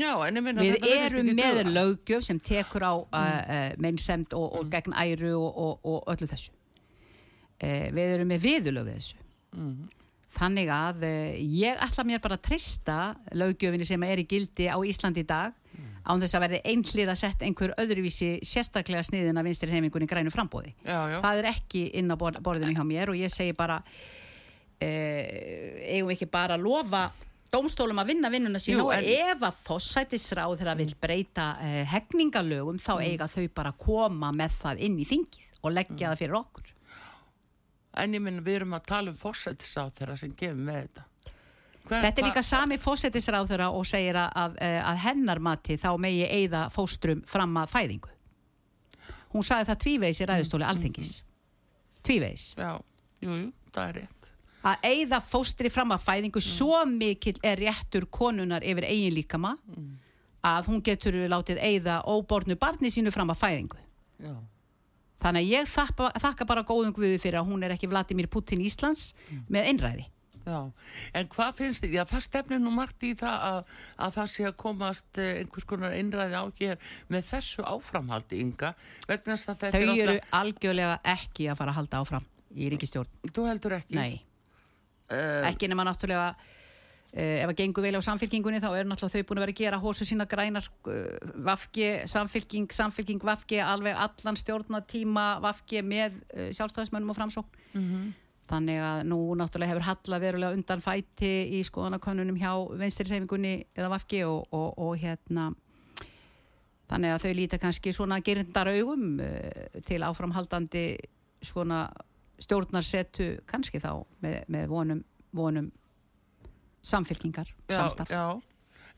Já, við erum með lögjöf sem tekur á uh, uh, mennsemd og, og mm. gegn æru og, og, og öllu þessu. Uh, við erum með viðulög við þessu. Mm. Þannig að uh, ég ætla mér bara að trista lögjöfinni sem er í gildi á Íslandi í dag án þess að verði einhlið að setja einhver öðruvísi sérstaklega sniðin að vinstri heimingunni grænu frambóði. Já, já. Það er ekki inn á borðinu hjá mér og ég segi bara uh, eigum ekki bara að lofa dómstólum að vinna vinnuna sín og ef að fossætisráð þegar að vil breyta uh, hegningalögum þá mm. eiga þau bara að koma með það inn í þingið og leggja mm. það fyrir okkur en ég minn við erum að tala um fósættisráþurra sem gefur með þetta. Hver, Þetta er líka sami fósættisráþurra og segir að, eh, að hennar mati þá megi eigða fóstrum fram að fæðingu. Hún sagði það tvíveis í ræðistóli mm, alþingis. Tvíveis Já, jú, jú, það er rétt. Að eigða fóstri fram að fæðingu mm. svo mikil er réttur konunar yfir eigin líkama mm. að hún getur látið eigða óbornu barni sínu fram að fæðingu. Já Þannig að ég þakka, þakka bara góðum guði fyrir að hún er ekki Vladimir Putin Íslands mm. með einræði. Já, en hvað finnst þið? Já, það stefnir nú margt í það að, að það sé að komast eh, einhvers konar einræði á hér með þessu áframhaldi, Inga. Þau eru alltaf... algjörlega ekki að fara að halda áfram í ríkistjórn. Þú heldur ekki? Nei. Uh... Ekki nema náttúrulega ef að gengur vel á samfélkingunni þá er náttúrulega þau búin að vera að gera hósu sína grænar uh, vafki, samfélking, samfélking vafki, alveg allan stjórnatíma vafki með uh, sjálfstæðismönnum og framsókn mm -hmm. þannig að nú náttúrulega hefur Halla verulega undan fæti í skoðanakonunum hjá venstrirreifingunni eða vafki og, og, og hérna þannig að þau líta kannski svona gerindar augum til áframhaldandi svona stjórnarsetu kannski þá með, með vonum, vonum samfélkingar, samstarf. Já,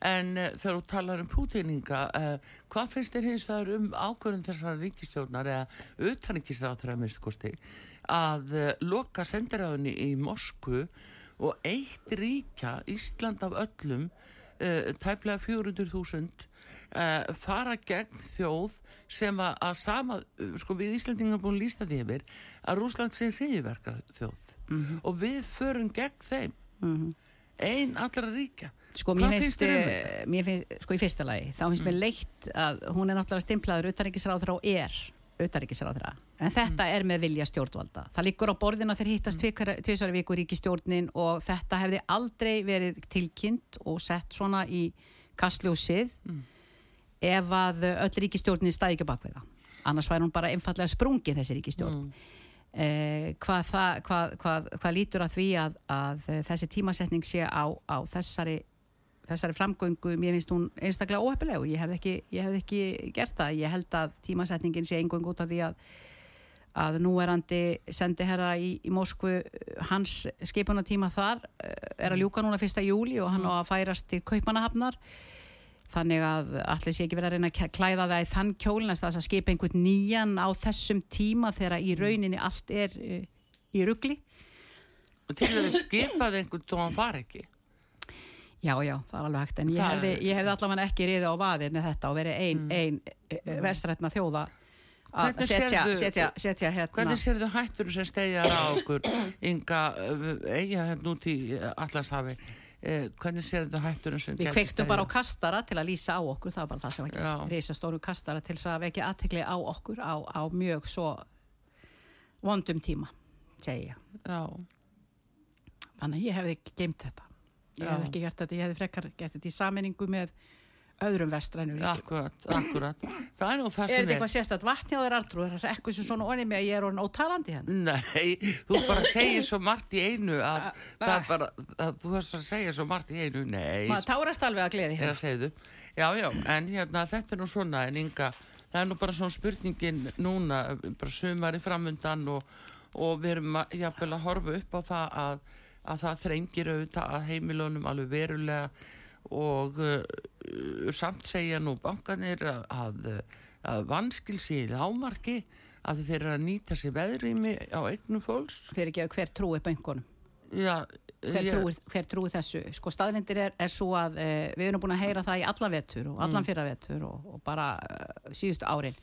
en uh, þegar þú talar um pútíninga, uh, hvað finnst þér hins vegar um ákvörðum þessara ríkistjórnar eða utanríkistrátur að minnstu kosti að uh, loka sendiráðunni í Moskvu og eitt ríkja, Ísland af öllum, tæplega 400.000 fara gegn þjóð sem að, að sama, sko við Íslandingar búin lísta því yfir að Rúsland sé hriðverkar þjóð mm -hmm. og við förum gegn þeim mm -hmm einn allra ríkja sko mér finnst, um mér finnst sko í fyrsta lagi þá finnst mm. mér leitt að hún er náttúrulega stimplaður auðaríkisráður og er auðaríkisráður en þetta mm. er með vilja stjórnvalda það liggur á borðina þegar hittast mm. tviðsværi viku ríkistjórnin og þetta hefði aldrei verið tilkynnt og sett svona í kastljósið mm. ef að öll ríkistjórnin stæði ekki bakveða annars væri hún bara einfallega sprungið þessi ríkistjórn mm. Eh, hvað, það, hvað, hvað, hvað lítur að því að, að þessi tímasetning sé á, á þessari, þessari framgöngu, mér finnst hún einstaklega óhefnileg og ég hef ekki, ekki gert það, ég held að tímasetningin sé einhvern út af því að að núverandi sendi herra í, í Moskvu, hans skipunatíma þar eh, er að ljúka núna fyrsta júli og hann á að færast til Kaupanahafnar þannig að allir sé ekki verið að reyna að klæða það í þann kjólnast að skipa einhvern nýjan á þessum tíma þegar í rauninni allt er uh, í ruggli og til að skipaði einhvern tó hann far ekki já já það er alveg hægt en ég hefði, ég hefði allavega ekki riðið á vaðið með þetta og verið ein, mm. ein mm. vestrætna þjóða að setja, setja, setja hérna hvernig sér þú hættur sem stegjar á okkur ynga eiga hérna út í Allashafi eh, hvernig sér þetta hættur við kveiktum bara á kastara til að lýsa á okkur það var bara það sem ekki reysastóru kastara til að vekja aðtegli á okkur á, á mjög svo vondum tíma segja þannig að ég hefði geimt þetta. Ég Já. hef ekki gert þetta, ég hefði frekar gert þetta í saminningu með öðrum vestrænu ríkjum. Akkurat, akkurat. Það er nú það sem er. Er þetta eitthvað sérstætt vatnjáður artrú? Er þetta eitthvað sem svona orðið með að ég er orðin ótalandi henn? Nei, þú bara segir svo margt í einu að það er bara, að þú höfst að segja svo margt í einu, nei. Maður tárast alveg að gleði hérna. Já, já, já, en hérna þetta er nú svona, en ynga, það er nú bara svona spurningin núna, bara sumari framundan og, og við erum að, að horfa upp á það að að það þrengir auðvitað að heimilunum alveg verulega og uh, samt segja nú bankanir að, að, að vanskilsi í lámarki að þeir eru að nýta sér veðrými á eignum fólks. Fyrir ekki að hver trúi böngunum Já, hver, ég- trúi, hver trúi þessu? Sko staðlindir er, er svo að e, við erum búin að heyra það í allan vetur og allan fyrra vetur og, og bara e, síðustu árin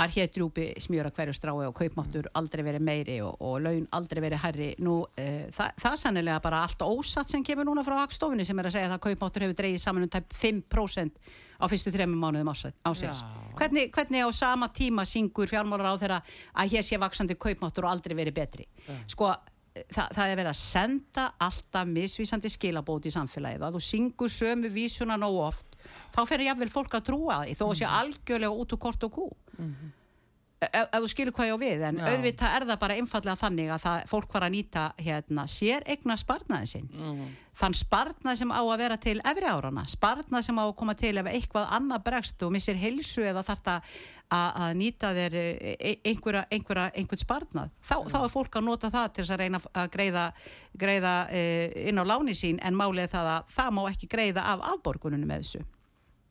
að hér drjúpi smjöra hverju strái og kaupmáttur aldrei verið meiri og, og laun aldrei verið herri nú e, það, það er sannilega bara allt ósatt sem kemur núna frá hagstofunni sem er að segja að kaupmáttur hefur dreigið saman um tæp 5% á fyrstu þremum mánuðum ásins hvernig, hvernig á sama tíma syngur fjármálar á þeirra að hér sé vaksandi kaupmáttur og aldrei verið betri? Sko það, það er verið að senda alltaf misvísandi skilabót í samfélagið. Og að þú syngur sömu vísuna nóg oft þá fer jafnvel fólk að trúa því þó að sé algjörlega út úr kort og kú ef, ef þú skilur hvað ég á við en Já. auðvitað er það bara einfallega þannig að það, fólk var að nýta hérna, sér eigna sparnaðin sinn Mhm. þann sparnað sem á að vera til efri árana, sparnað sem á að koma til ef eitthvað annað bregst og missir heilsu eða þarf það að, nýta þér e- e- einhverja, einhverja, einhvern sparnað þá, þá er fólk að nota það til þess að reyna að greiða, greiða e, inn á láni sín en málið það að það má ekki greiða af afborguninu með þessu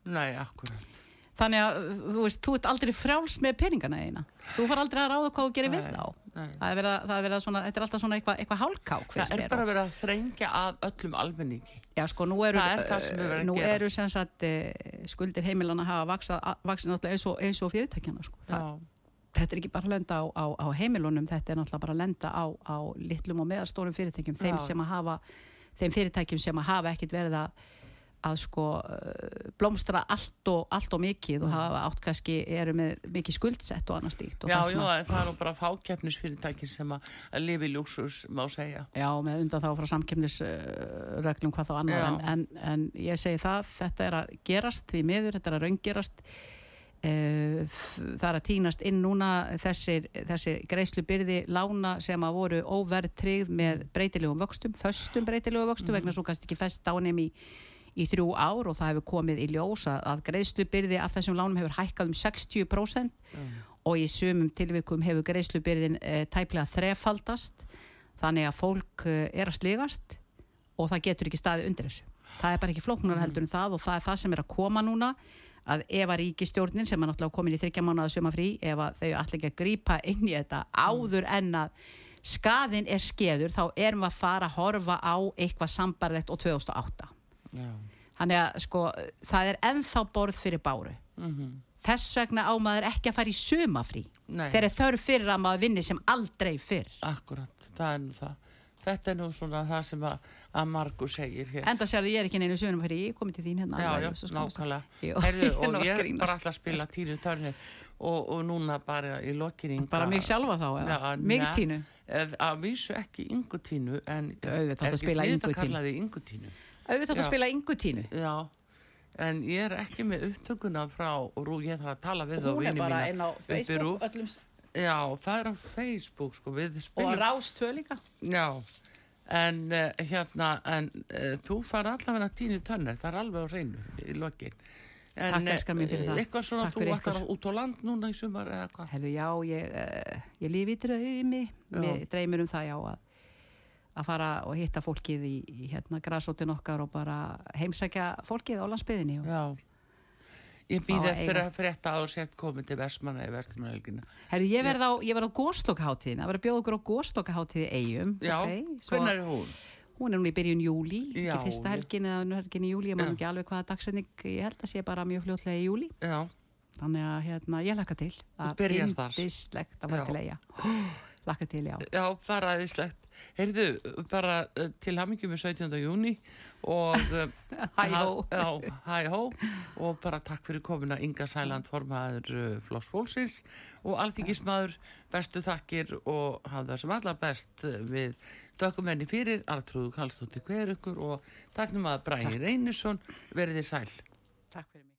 Nei, akkurat þannig að þú veist, þú ert aldrei frjáls með peningana eina þú far aldrei að ráða hvað þú gerir við þá. það er verið að, það er verið að svona, þetta er alltaf svona eitthvað, eitthvað hálkák Það er bara verið að þrengja að öllum almenningi. Já, sko, nú eru, Það er það verðum að nú eru sem sagt eh, skuldir heimilana hafa vaksað, vaksað náttúrulega eins eins og fyrirtækjana, sko. Það, þetta er ekki bara að lenda á, á, á heimilunum, þetta er náttúrulega bara að lenda á, á litlum og meðalstórum fyrirtækjum, þeim að hafa, þeim fyrirtækjum sem að hafa ekkit verið að, að sko eh, blómstra allt og, allt og mikið og hafa átt kannski, eru með mikið skuldsett og annað stíkt. og já, já, að- það er nú bara fákeppnisfyrirtæki sem að lifi lúksus, má segja. Já, með undan þá frá samkemnisreglum hvað þá annað, en, en, en ég segi það, þetta er að gerast við miður, þetta er að raungerast. Eh, það er að týnast inn núna þessir, þessir greiðslubyrði lána sem að voru óverðtryggð með breytilegum vöxtum, föstum breytilegum vöxtum vegna svo kannski ekki fest ánum í, í þrjú ár og það hefur komið í ljós að, greiðslubyrði af þessum lánum hefur hækkað um 60% og í sumum tilvikum hefur greiðslubyrðin e, tæplega þrefaldast. Þannig að fólk e, er að sligast og það getur ekki staðið undir þessu. Það er bara ekki flóknar heldur en það og það er það sem er að koma núna að ef að ríkistjórnin sem er náttúrulega komin í þryggja mánuða sumafrí ef að þau allir ekki að grípa inn í þetta áður en að skaðin er skeður þá erum við að fara að horfa á eitthvað sambarlegt og 2008 Já, þannig að sko það er ennþá borð fyrir báru. Mhm. Þess vegna á maður ekki að fara í sumafrí þegar er þörf fyrir að maður vinni sem aldrei fyrr. Akkurat, það er nú það. Þetta er nú svona það sem að, að Margu segir hér. Enda sérðu ég er ekki neinu sumafrí ég er komið til þín hérna Já, já, nákvæmlega. [LAUGHS] ég er og að ég er bara alltaf að spila tínu törni og, og núna bara í lokinning bara mig sjálfa þá? Já, mig ne- tínu? Að vísu ekki yngutínu en Auðvitað átti að spila Ingu Ingu Tínu. Yngutínu auðvitað að spila yngu tínu Já, en ég er ekki með upptökuna frá Rú, ég þarf að tala við þá hún er bara mína inn á Facebook öllum, Já, það er á Facebook sko, og spilum á Rástvö líka Já, en uh, hérna, en uh, þú far allavega tínu tönner, það er alveg á reynu í lokin. En, Takk, elskan mín, fyrir eh, það. Eitthvað svona, þú ætlar út á land núna í sumar? Herðu, já, ég, uh, ég lifi í draumi mér dreymir um það, já að að fara og hitta fólkið í, í hérna græsótin okkar og bara heimsækja fólkið á landsbyðinni og Já. Ég býð eftir eiga. að frétta á sett komið til Vestmanna í Vestmannahelgina. Herðu, ég verð á, á góðslokkaháttíðin að vera að bjóða okkur á góðslokkaháttíði eigum Já, okay, svo, hvernig er hún? hún er núna í byrjun júli Já, ekki fyrsta helgin eða önnur helgin í júli ég Já. ekki alveg hvaða dagsetning ég held að sé bara mjög fljótlega í júli Já, þannig að hérna, ég lakka til þar. að til eiga [GASPS] lakka til, já já, það er aðeinslegt. Heyrðu, bara uh, til hamingjum með 17. júni og uh, [LAUGHS] Hæ hó. Já, hæ hó. Og bara takk fyrir komuna Inga Sæland formaður uh, Floss Fólksins og alþingismadur bestu þakkir og hafða sem allar best við dökumenni fyrir. Artrúðu Kallstóttir hver ykkur? Og takknum að Bræði Reynisson verið þið sæl. Takk fyrir mig